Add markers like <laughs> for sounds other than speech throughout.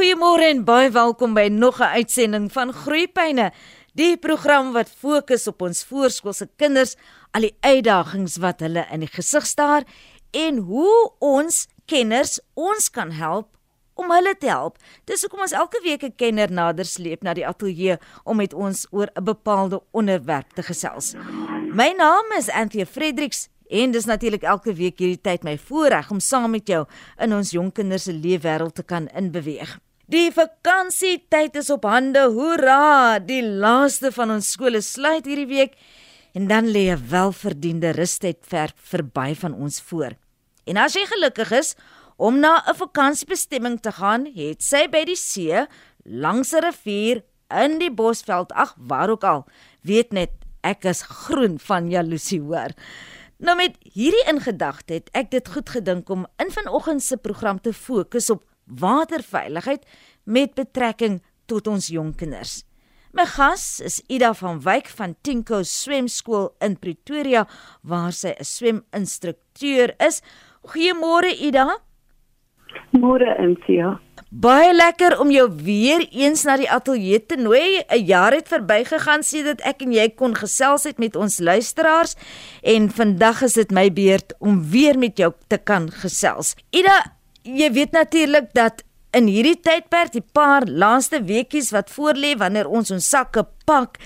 Goeiemôre en baie welkom by nog 'n uitsending van Groeipyne, die program wat fokus op ons voorskoolse kinders, al die uitdagings wat hulle in die gesig staar en hoe ons kenners ons kan help om hulle te help. Dis hoekom ons elke week 'n kenner nader sleep na die ateljee om met ons oor 'n bepaalde onderwerp te gesels. My naam is Anthea Fredericks En dis natuurlik elke week hierdie tyd my voorreg om saam met jou in ons jong kinders se leefwêreld te kan inbeweeg. Die vakansietyd is op hande. Hoera! Die laaste van ons skole sluit hierdie week en dan lê 'n welverdiende rustyd ver verby van ons voor. En as jy gelukkig is om na 'n vakansiebestemming te gaan, het sy by die see, langs 'n rivier, in die bosveld, ag waar ook al, weet net ek is groen van jaloesie hoor. Nou met hierdie ingedagte het ek dit goed gedink om in vanoggend se program te fokus op waterveiligheid met betrekking tot ons jong kinders. My gas is Ida van Wyk van Tinko Swemskool in Pretoria waar sy 'n sweminstrukteur is. Goeiemôre Ida. Môre Insia. Baie lekker om jou weer eens na die ateljee te nooi. 'n Jaar het verbygegaan sedit ek en jy kon gesels het met ons luisteraars en vandag is dit my beurt om weer met jou te kan gesels. Ida, jy weet natuurlik dat in hierdie tydperk, die paar laaste weekies wat voorlê wanneer ons ons sakke pak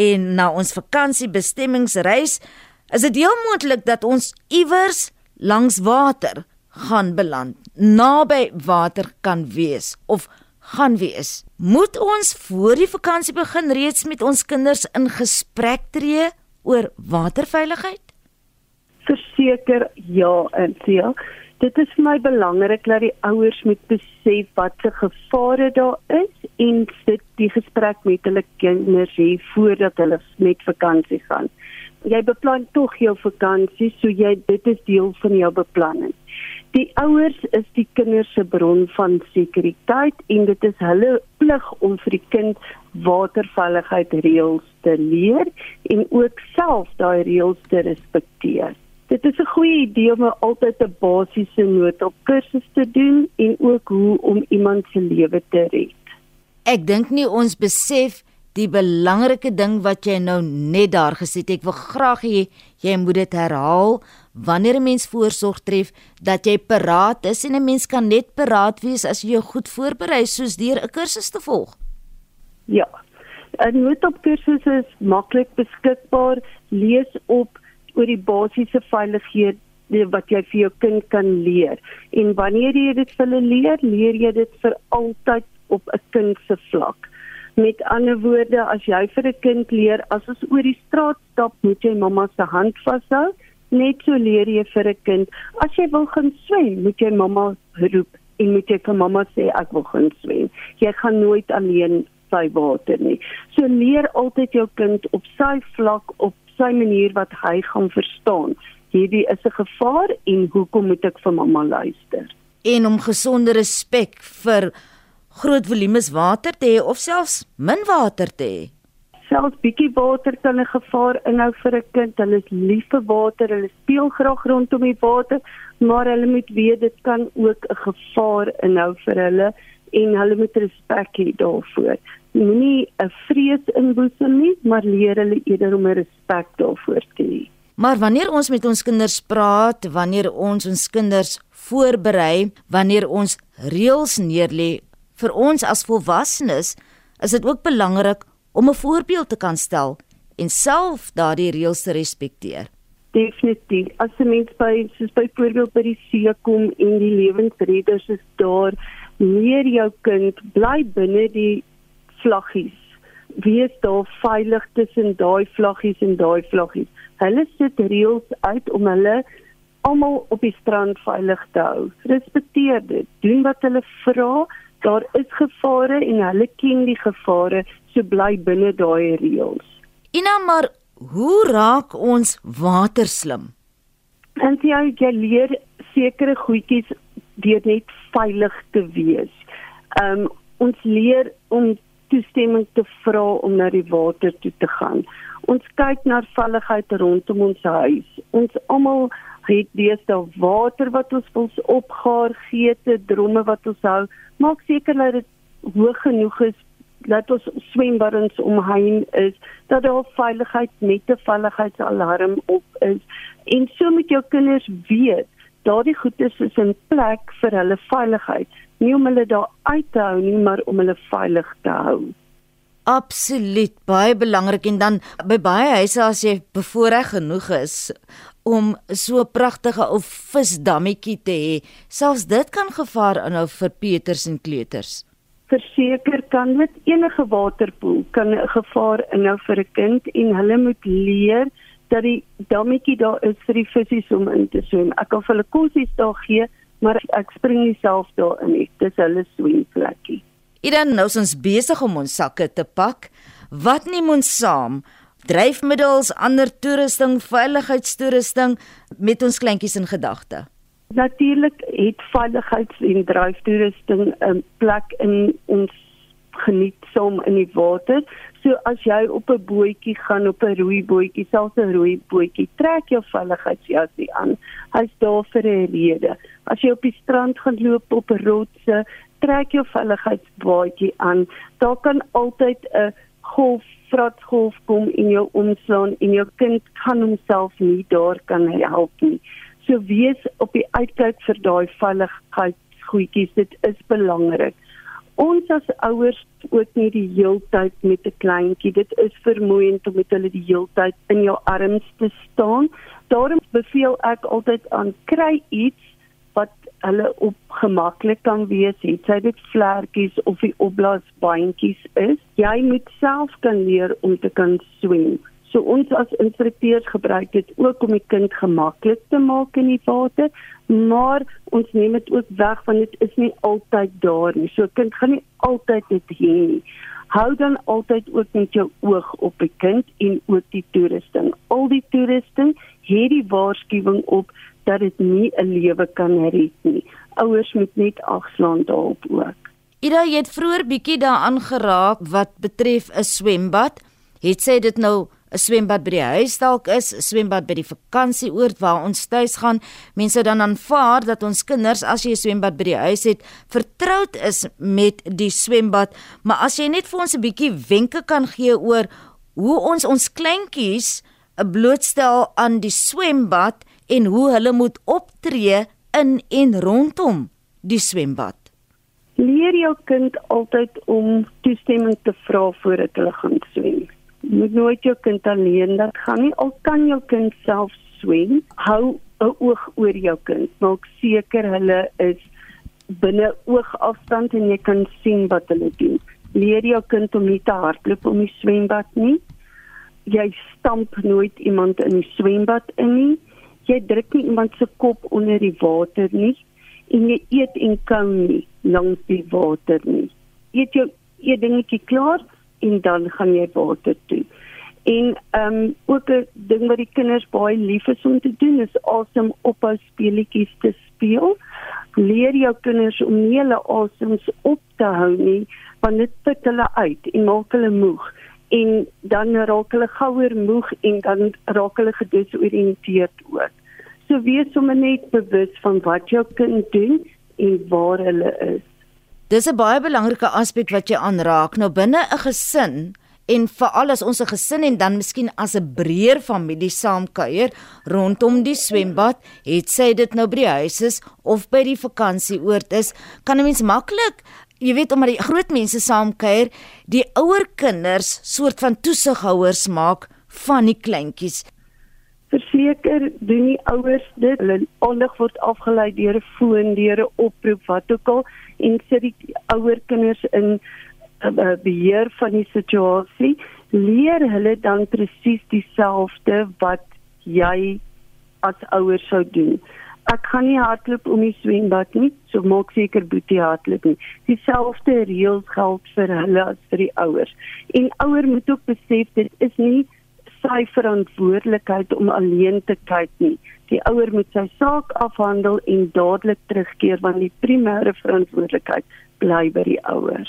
en na ons vakansiebestemmings reis, is dit heel moontlik dat ons iewers langs water gaan beland, naby water kan wees of gaan wees. Moet ons voor die vakansie begin reeds met ons kinders in gesprek tree oor waterveiligheid? Verseker ja, en sien. Dit is vir my belangrik dat die ouers moet besef wat se gevare daar is en sit die gesprek met hulle kinders hê voordat hulle met vakansie gaan. Jy beplan tog jou vakansie, so jy dit is deel van jou beplanning. Die ouers is die kinders se bron van sekuriteit en dit is hulle plig om vir die kind waterveiligheid reëls te leer en ook self daai reëls te respekteer. Dit is 'n goeie idee om altyd 'n basiese noodhulp kursus te doen en ook hoe om iemand se lewe te red. Ek dink nie ons besef die belangrike ding wat jy nou net daar gesê het. Ek wil graag hê jy moet dit herhaal wanneer 'n mens voorsorg tref dat jy paraat is en 'n mens kan net paraat wees as jy jou goed voorberei soos deur 'n kursus te volg. Ja. 'n Noodopkursus is maklik beskikbaar. Lees op oor die basiese veilighede wat jy vir jou kind kan leer. En wanneer jy dit vir hulle leer, leer jy dit vir altyd op 'n kind se vlak. Met ander woorde, as jy vir 'n kind leer as ons oor die straat stap, moet jy mamma se hand vashou net so leer jy vir 'n kind. As jy wil gaan swem, moet jy mamma roep en moet jy vir mamma sê ek wil gaan swem. Jy gaan nooit alleen sy water nie. So leer altyd jou kind op sy vlak op sy manier wat hy gaan verstaan. Hierdie is 'n gevaar en hoekom moet ek vir mamma luister? En om gesonde respek vir groot volumes water te hê of selfs min water te hê selfs bietjie water kan 'n gevaar inhou vir 'n kind. Hulle is lief vir water, hulle speel graag rondom die water, maar hulle moet weet dit kan ook 'n gevaar inhou vir hulle en hulle moet respek hê daarvoor. Moenie 'n vrees inboesem nie, maar leer hulle eerder om 'n respek daarvoor te hê. Maar wanneer ons met ons kinders praat, wanneer ons ons kinders voorberei, wanneer ons reëls neerlê vir ons as volwassenes, is dit ook belangrik om 'n voorbeeld te kan stel en self daardie reëls te respekteer. Definitief. As 'n mens by soos byvoorbeeld by die see kom en die lewensredders is daar, leer jou kind bly binne die vlaggies. Wees daar veilig tussen daai vlaggies en daai vlaggies. Hulle sit reëls uit om hulle almal op die strand veilig te hou. Respekteer dit. Doen wat hulle vra. Daar is gevare en hulle ken die gevare so bly binne daai reëls. Ina maar hoe raak ons water slim? En jy jy leer sekere goedjies deur net veilig te wees. Um ons leer om toestemming te vra om na die water toe te gaan. Ons kyk na veiligheid rondom ons huis. Ons almal het deesdae water wat ons wil opgaar, geete, dromme wat ons hou. Maak seker dat dit hoog genoeg is dat ons swembaddens omheen is, dat daar veiligheid met 'n veiligheidsalarm op is en so moet jou kinders weet daardie goedes is in plek vir hulle veiligheid, nie om hulle daar uit te hou nie, maar om hulle veilig te hou. Absoluut, baie belangrik en dan by baie huise as jy bevoorreg genoeg is om so 'n pragtige ou visdammetjie te hê, selfs dit kan gevaar inhou vir Peters en kleuters verseker kan met enige waterpoel kan 'n gevaar inhou vir 'n kind en hulle moet leer dat die dammetjie daar is vir die visse om in te swem. Ek kan vir hulle kosies daar gee, maar ek spring nie self daarin nie. Dis hulle swemplekkie. Idan nou ons besig om ons sakke te pak. Wat neem ons saam? Dryfmiddels, ander toerusting, veiligheidstoerusting met ons kleintjies in gedagte. Natuurlik het veiligheids- en dryftoerusting 'n plek in ons geniet saam in die water. So as jy op 'n bootjie gaan op 'n roeibootjie, selfs 'n roeibootjie, trek jou veiligheidsjasie aan. Hy's daar vir 'n rede. As jy op die strand gaan loop op rotse, trek jou veiligheidsbootjie aan. Daar kan altyd 'n golf vratsgolf kom in jou omslaan en jou kind kan homself nie daar kan help nie. So wees op die uitkyk vir daai veiligheidsgoedjies. Dit is belangrik. Ons as ouers ook nie die heeltyd met 'n kleintjie. Dit is vermoeiend om met hulle die heeltyd in jou arms te staan. Daarom beveel ek altyd aan kry iets wat hulle op gemaklik kan wees. Het sy dit vlekkies of die opblaasbandjies is. Jy moet self kan leer om te kan swem. So ons as instrukteurs gebruik dit ook om die kind gemaklik te maak in die water, maar ons neem dit ook weg want dit is nie altyd daar nie. So kind gaan nie altyd dit hê nie. Hou dan altyd ook met jou oog op die kind en ook die toerusting. Al die toerusting het die waarskuwing op dat dit nie 'n lewe kan red nie. Ouers moet net agslaan daarop ook. Ida, het vroeër bietjie daaraan geraak wat betref 'n swembad. Het sê dit nou 'n swembad by die huis dalk is, 'n swembad by die vakansieoord waar ons tuis gaan. Mense dan aanvaar dat ons kinders as jy 'n swembad by die huis het, vertroud is met die swembad, maar as jy net vir ons 'n bietjie wenke kan gee oor hoe ons ons kleintjies 'n blootstel aan die swembad en hoe hulle moet optree in en rondom die swembad. Leer jou kind altyd om toestemming te vra voordat hulle gaan swem moet nooit jou kind alleen laat gaan nie. Al kan jou kind self swem, hou 'n oog oor jou kind. Maak seker hulle is binne oogafstand en jy kan sien wat hulle doen. Leer jou kind om nie te hardloop om die swembad nie. Jy stamp nooit iemand in die swembad in nie. Jy druk nie iemand se kop onder die water nie en jy eet en kou nie langs die water nie. Eet jou eet dingetjie klaar en dan gaan jy water toe. En ehm um, ook 'n ding wat die kinders baie lief is om te doen is asem ophou speletjies te speel. Leer jou kinders om nie hulle asems op te hou nie, want dit put hulle uit en maak hulle moeg en dan raak hulle gouer moeg en dan raak hulle gedesoriënteerd ook. So wees sommer net bewus van wat jou kind doen en waar hulle is. Dis 'n baie belangrike aspek wat jy aanraak. Nou binne 'n gesin en veral as ons 'n gesin en dan miskien as 'n breër familie saamkuier rondom die swembad, het sy dit nou by die huis is of by die vakansieoord is, kan 'n mens maklik Jy weet omdat die groot mense saamkuier, die ouer kinders soort van toesighouers maak van die kleintjies. Verseker doen die ouers dit. Hulle aandag word afgelei deur 'n foon, deur 'n oproep, wat ook al en sit die ouer kinders in uh, beheer van die situasie. Leer hulle dan presies dieselfde wat jy as ouer sou doen. Ek gaan nie hardloop om die swembad nie so maak seker boetie hardloop nie. Dieselfde reëls geld vir hulle as vir die ouers. En ouer moet ook besef dit is nie sy verantwoordelikheid om alleen te kyk nie die ouer moet sy saak afhandel en dadelik terugkeer want die primêre verantwoordelikheid bly by die ouer.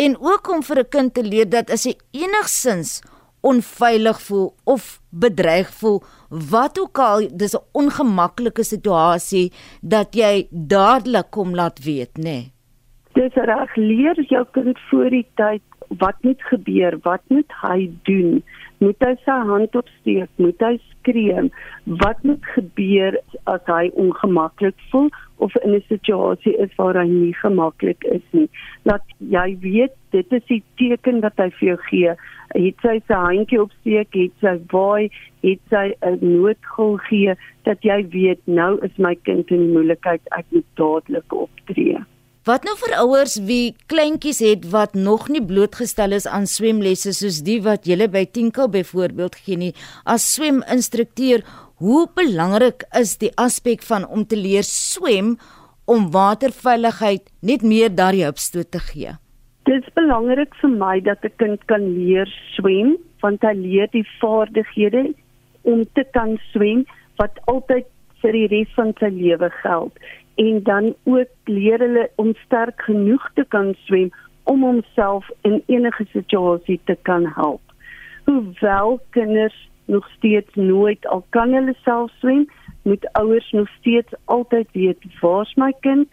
En ook om vir 'n kind te leer dat as hy enigsins onveilig voel of bedreig voel, wat ook al, dis 'n ongemaklike situasie dat jy dadelik kom laat weet, nê. Nee. Dis reg leer jou kind voor die tyd wat moet gebeur, wat moet hy doen? Moet hy sy hand opsteek? Moet hy skree? Wat moet gebeur as hy ongemaklik voel of in 'n situasie is waar hy nie gemaklik is nie? Laat jy weet dit is die teken wat hy vir jou gee. Het sy sy handjie opsteek, het sy waai, het sy 'n noodgil gee dat jy weet nou is my kind in moeilikheid, ek moet dadelik optree. Wat nou vir ouers wie kleintjies het wat nog nie blootgestel is aan swemlesse soos die wat jy by Tinko byvoorbeeld gee nie as sweminstrukteur, hoe belangrik is die aspek van om te leer swem om waterveiligheid net meer daar jou opstoot te gee? Dit is belangrik vir my dat 'n kind kan leer swem want hy leer die vaardighede om te kan swem wat altyd vir die res van sy lewe geld en dan ook leer hulle om sterk genoeg te kan swem om homself in enige situasie te kan help. Hoewel kinders nog steeds nooit al kan hulle self swem, moet ouers nog steeds altyd weet waar's my kind?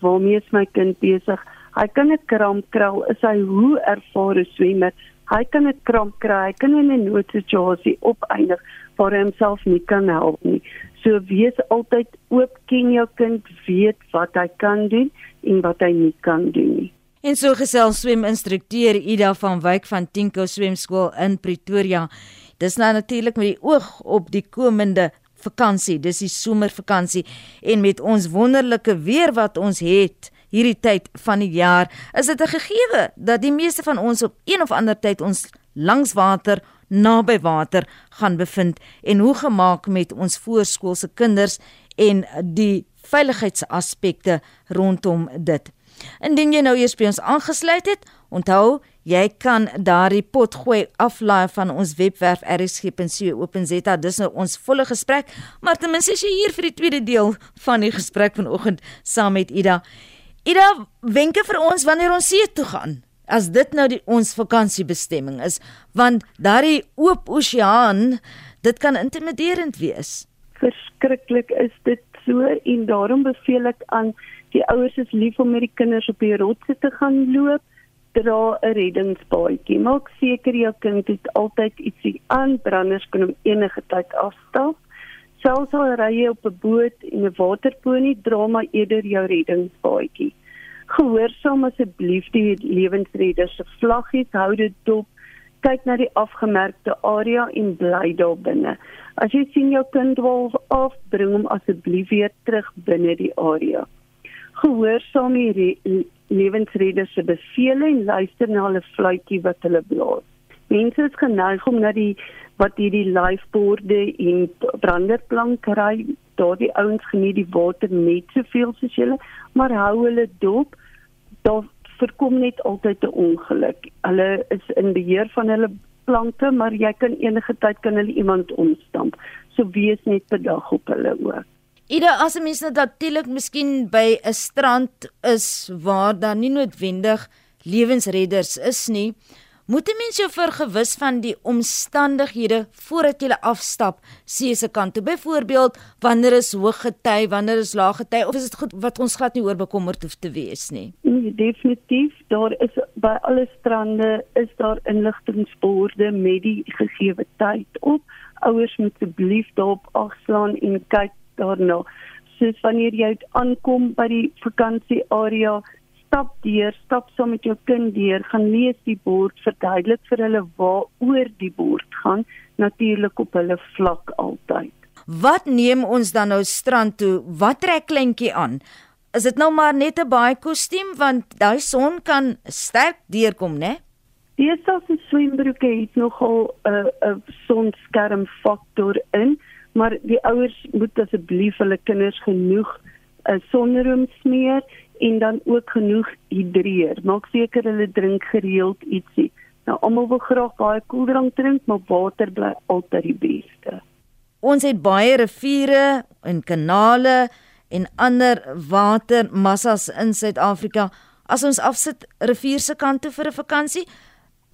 Waarmee is my kind besig? Hy kan 'n kramp kry, is hy hoe ervare swemmer? Hy kan 'n kramp kry, hy kan in 'n noodsituasie opeindig waar hy homself nie kan help nie. So wees altyd oop, ken jou kind, weet wat hy kan doen en wat hy nie kan doen nie. En so gesels sweminstrukteur Ida van Wyk van Tinko Swemskool in Pretoria. Dis nou natuurlik met die oog op die komende vakansie. Dis die somervakansie en met ons wonderlike weer wat ons het hierdie tyd van die jaar, is dit 'n gegewe dat die meeste van ons op een of ander tyd ons langs water naby water gaan bevind en hoe gemaak met ons voorskoolse kinders en die veiligheidsaspekte rondom dit. Indien jy nou eers by ons aangesluit het, onthou jy kan daardie pot gooi aflaai van ons webwerf rsg.co.za. Dis nou ons volle gesprek, maar ten minste is jy hier vir die tweede deel van die gesprek vanoggend saam met Ida. Ida, wenke vir ons wanneer ons see toe gaan as dit nou die ons vakansiebestemming is want daardie oop oseaan dit kan intimiderend wees. Verskriklik is dit so en daarom beveel ek aan die ouers is lief om met die kinders op die rotse te gaan loop dra 'n reddingspaadjie. Maak seker jou kind het altyd ietsie aan branders kan hom enige tyd afstap. Selfs al ry jy op 'n boot en 'n waterponie dra maar eerder jou reddingspaadjie gehoorsaam asseblief die lewensredder se vlaggies, hou dit dop, kyk na die afgemerkte area en bly daar binne. As jy sien jou kind wil afbring hom asseblief weer terug binne die area. Gehoorsaam die lewensredder se bevele en luister na hulle fluitjie wat hulle blaas. Mense is geneig om na die wat hierdie lifeboorde en branderplank ry daardie ouens geniet die water net soveel soos julle, maar hou hulle dop. Daar voorkom net altyd 'n ongeluk. Hulle is in beheer van hulle planke, maar jy kan enige tyd kan hulle iemand omstamp. So wees net bedag op hulle ook. Ida as 'n mens nou natuurlik miskien by 'n strand is waar daar nie noodwendig lewensredders is nie, Moet 'n mens jou vergewis van die omstandighede voordat jy afstap see se kant toe. Byvoorbeeld, wanneer is hoë gety, wanneer is lae gety of is dit goed wat ons glad nie oor bekommerd hoef te wees nie? Nee, definitief. Daar is by alle strande is daar inligtingborde met die gegee tyd op. Ouers moet asseblief daarop agslaan en kyk daarna. Soos wanneer jy aankom by die vakansiearea stap deur, stap saam met jou kind deur, gaan lees die bord, verduidelik vir hulle waaroor die bord gaan, natuurlik op hulle vlak altyd. Wat neem ons dan nou strand toe? Wat trek kleintjie aan? Is dit nou maar net 'n baie kostuum want daai son kan sterk deurkom, né? Die se swembroeke het nogal 'n uh, 'n uh, sonskerm faktor in, maar die ouers moet asseblief hulle kinders genoeg 'n uh, sonroom smeer en dan ook genoeg hidreer. Maak seker hulle drink gereeld ietsie. Nou almal wil graag baie koeldrank drink, maar water bly altyd die beste. Ons het baie riviere en kanale en ander watermassas in Suid-Afrika. As ons afsit rivier se kant toe vir 'n vakansie,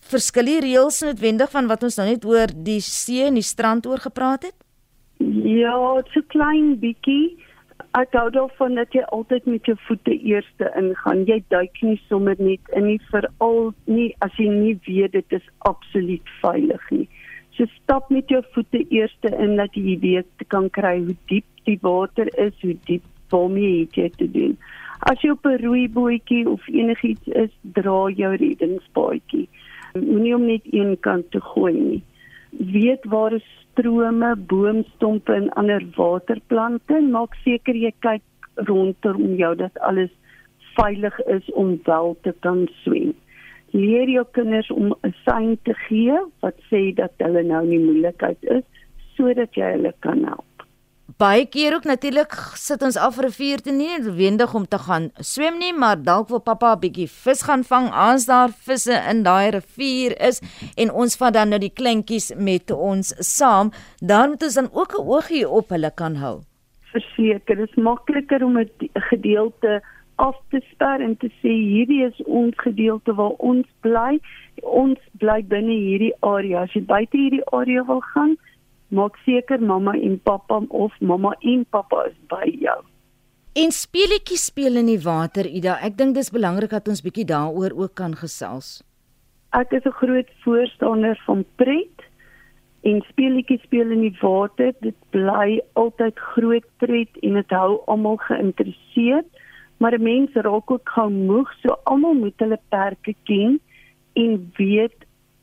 verskil die reëls noodwendig van wat ons nou net oor die see en die strand oor gepraat het? Ja, 'n klein bietjie ek hou daarvan dat jy altyd met jou voete eerste ingaan. Jy duik nie sommer net in nie veral nie as jy nie weet dit is absoluut veilig nie. So stap met jou voete eerste in dat jy weet kan kry hoe diep die water is, hoe diep waarmee jy te doen. As jy op 'n roeibootjie of enigiets is, dra jou reddingsbootjie. Moenie hom net een kant toe gooi nie. Weet waar is strome, boomstompe en ander waterplante. Maak seker jy kyk rondom jou dat alles veilig is om wel te kan swem. Leer jou kinders om 'n sein te gee wat sê dat hulle nou nie moeilikheid is sodat jy hulle kan help baie keer ook natuurlik sit ons af vir 'n vuur te nie noodwendig om te gaan swem nie, maar dalk wil pappa 'n bietjie vis gaan vang as daar visse in daai rivier is en ons vat dan nou die kleintjies met ons saam, dan moet ons dan ook 'n oogie op hulle kan hou. Verseker, dit is makliker om 'n gedeelte af te sper en te sê hierdie is ons gedeelte waar ons bly. Ons bly binne hierdie area. As jy buite hierdie area wil gaan, maak seker mamma en pappa of mamma en pappa is by jou. En speletjies speel in die water, Ida. Ek dink dis belangrik dat ons bietjie daaroor ook kan gesels. Ek is 'n groot voorstander van pret en speletjies speel in die water. Dit bly altyd groot pret en dit hou almal geïnteresseerd. Maar 'n mens raak ook gou moeg, so almal moet hulle perke ken en weet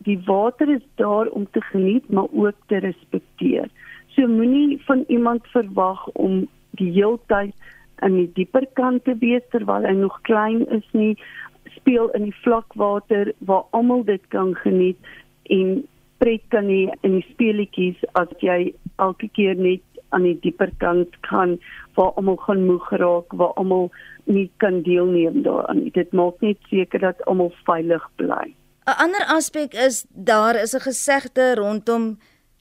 die water is daar om te geniet maar ook te respekteer. So moenie van iemand verwag om die heeltyd in die dieper kant te wees terwyl hy nog klein is nie. Speel in die vlakwater waar almal dit kan geniet en pret kan hê in die speletjies as jy elke keer net aan die dieper kant kan waar almal gaan moeg raak, waar almal nie kan deelneem daaraan. Dit maak net seker dat almal veilig bly. 'n ander aspek is daar is 'n gesegde rondom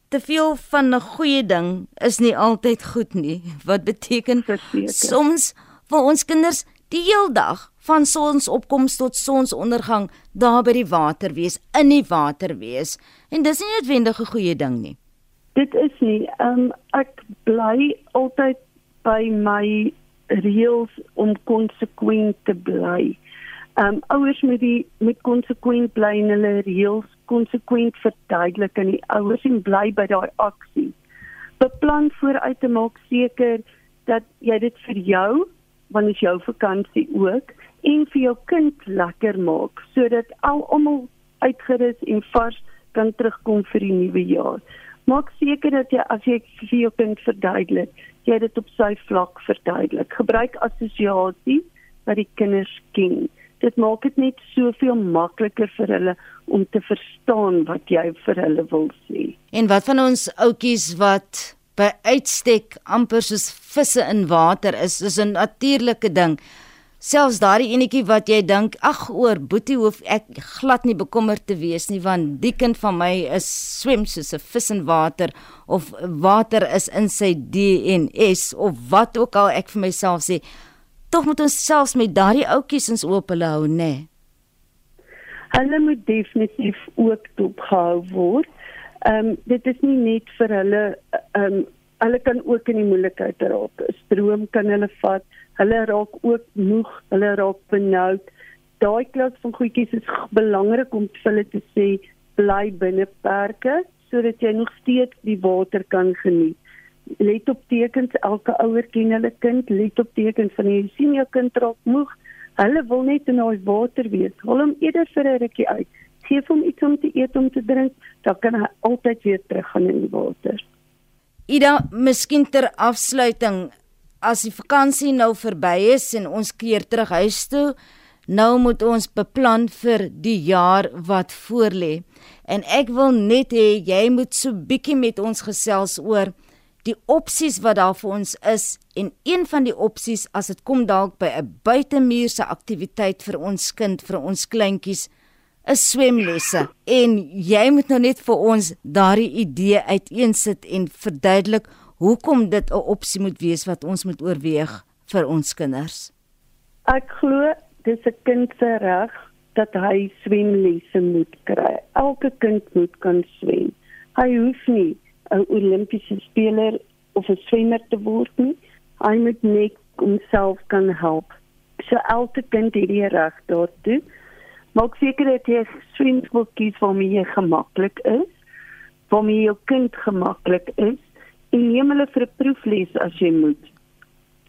te veel van 'n goeie ding is nie altyd goed nie. <laughs> Wat beteken soms vir ons kinders die heel dag van sonsopkoms tot sonsondergang daar by die water wees, in die water wees en dis nie noodwendig 'n goeie ding nie. Dit is nie. Um, ek bly altyd by my reëls om konsekwent te bly ehm um, ouers moet die met konsekwent bly en hulle reëls konsekwent verduidelik aan die ouers en bly by daai aksie. Beplan vooruit te maak seker dat jy dit vir jou wanneer is jou vakansie ook en vir jou kind lekker maak sodat al almal uitgerus en vars kan terugkom vir die nuwe jaar. Maak seker dat jy as jy vir jou kind verduidelik, jy dit op sy vlak verduidelik. Gebruik assosiasie wat die kinders ken dit maak dit net soveel makliker vir hulle om te verstaan wat jy vir hulle wil sê. En wat van ons ouetjies wat by uitstek amper soos visse in water is, is 'n natuurlike ding. Selfs daardie enetjie wat jy dink, ag oor boetie hoef ek glad nie bekommerd te wees nie want die kind van my is swem soos 'n vis in water of water is in sy DNS of wat ook al ek vir myself sê tog moet ons selfs met daardie ouetjies ons oop hulle hou, nê? Nee. Hulle moet definitief ook dopgehou word. Ehm um, dit is nie net vir hulle ehm um, hulle kan ook in die moeilikheid raak. Stroom kan hulle vat. Hulle raak ook moeg, hulle raak benoud. Daai klas van goedjies is belangrik om vir hulle te sê bly binne perke sodat jy nog steeds die water kan geniet let op tekens elke ouer ken hulle kind let op tekens van jy sien jou kind raak moeg. Hulle wil net in daai water wees. Hol hom eerder vir 'n rukkie uit. Gee hom iets om te eet om te drink dan kan hy altyd weer terug gaan in die water. Ida miskien ter afsluiting as die vakansie nou verby is en ons keer terug huis toe nou moet ons beplan vir die jaar wat voorlê. En ek wil net hê jy moet so bietjie met ons gesels oor die opsies wat daar vir ons is en een van die opsies as dit kom dalk by 'n buitemuurse aktiwiteit vir ons kind vir ons kleintjies is swemlesse en jy moet nou net vir ons daardie idee uiteensit en verduidelik hoekom dit 'n opsie moet wees wat ons moet oorweeg vir ons kinders. Ek glo dis 'n kind se reg dat hy swemlesse moet kry. Elke kind moet kan swem. Hy hoef nie 'n Olimpiese speler of 'n swemmer te word nie. Hy moet net homself kan help. So elke kind het die reg daartoe. Maak seker dat jy swemskool kies waarmee jy gemaklik is, waarmee jou kind gemaklik is en neem hulle vir 'n proefles as jy moet.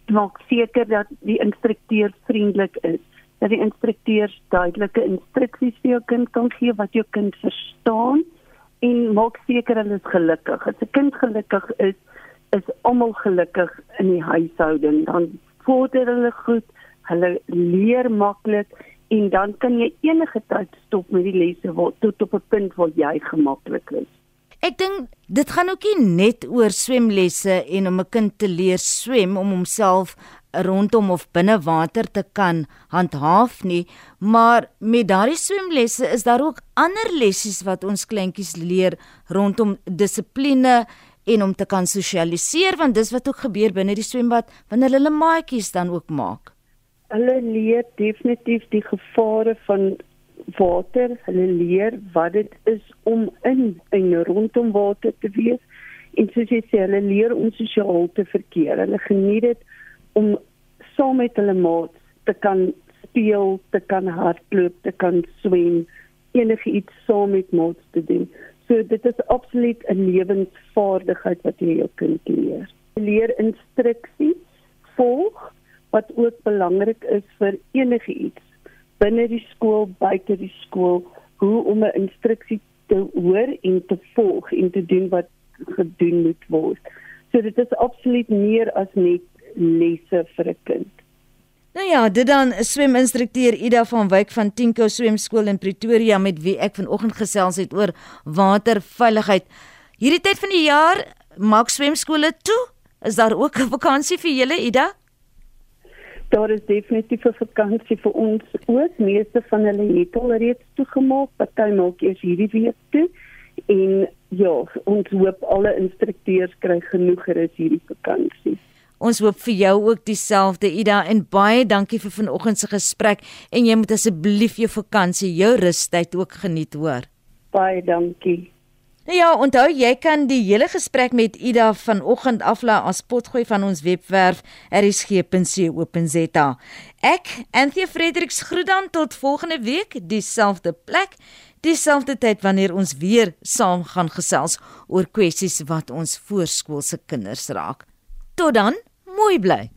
Maak seker dat die instrukteur vriendelik is, dat die instrukteurs duidelike instruksies vir jou kind kan gee wat jou kind verstaan en maak seker hulle is gelukkig. As 'n kind gelukkig is, is almal gelukkig in die huishouding. Dan vorder hulle goed, hulle leer maklik en dan kan jy enige tyd stop met die lesse waar tot op 'n punt waar jy gemaklik is. Ek dink dit gaan ook nie net oor swemlesse en om 'n kind te leer swem om homself rondom of binne water te kan handhaaf nie, maar met daardie swemlesse is daar ook ander lessies wat ons kleintjies leer rondom dissipline en om te kan sosialiseer want dis wat ook gebeur binne die swembad wanneer hulle maatjies dan ook maak. Hulle leer definitief die gevare van water, hulle leer wat dit is om in en rondom water te wees en soos jy sê hulle leer om sosiaal te verkeer. Hulle geniet dit om saam met hulle maats te kan speel, te kan hardloop, te kan swem, enige iets saam met maats te doen. So dit is absoluut 'n lewensvaardigheid wat jy jou kind leer. Leer instruksies volg wat ook belangrik is vir enige iets binne die skool, buite die skool, hoe om 'n instruksie te hoor en te volg en te doen wat gedoen moet word. So dit is absoluut meer as net lesse vir 'n kind. Nou ja, dit dan sweminstrukteur Ida van Wyk van Tinko Swemskool in Pretoria met wie ek vanoggend gesels het oor waterveiligheid. Hierdie tyd van die jaar maak swemskole toe. Is daar ook 'n vakansie vir julle Ida? Daar is definitief 'n vakansie vir ons ook. Meeste van hulle het al reeds toegemaak, party maak eers hierdie week toe. En ja, ons hoop alle instrukteurs kry genoeg gerus hierdie vakansie. Ons hoop vir jou ook dieselfde Ida en baie dankie vir vanoggend se gesprek en jy moet asseblief jou vakansie, jou rustyd ook geniet hoor. Baie dankie. Nou ja, onthou jy kan die hele gesprek met Ida vanoggend aflaai as potgooi van ons webwerf erisg.co.za. Ek, Anthea Fredericks groet dan tot volgende week, dieselfde plek, dieselfde tyd wanneer ons weer saam gaan gesels oor kwessies wat ons voorskoolse kinders raak. Tot dan, mooi bly.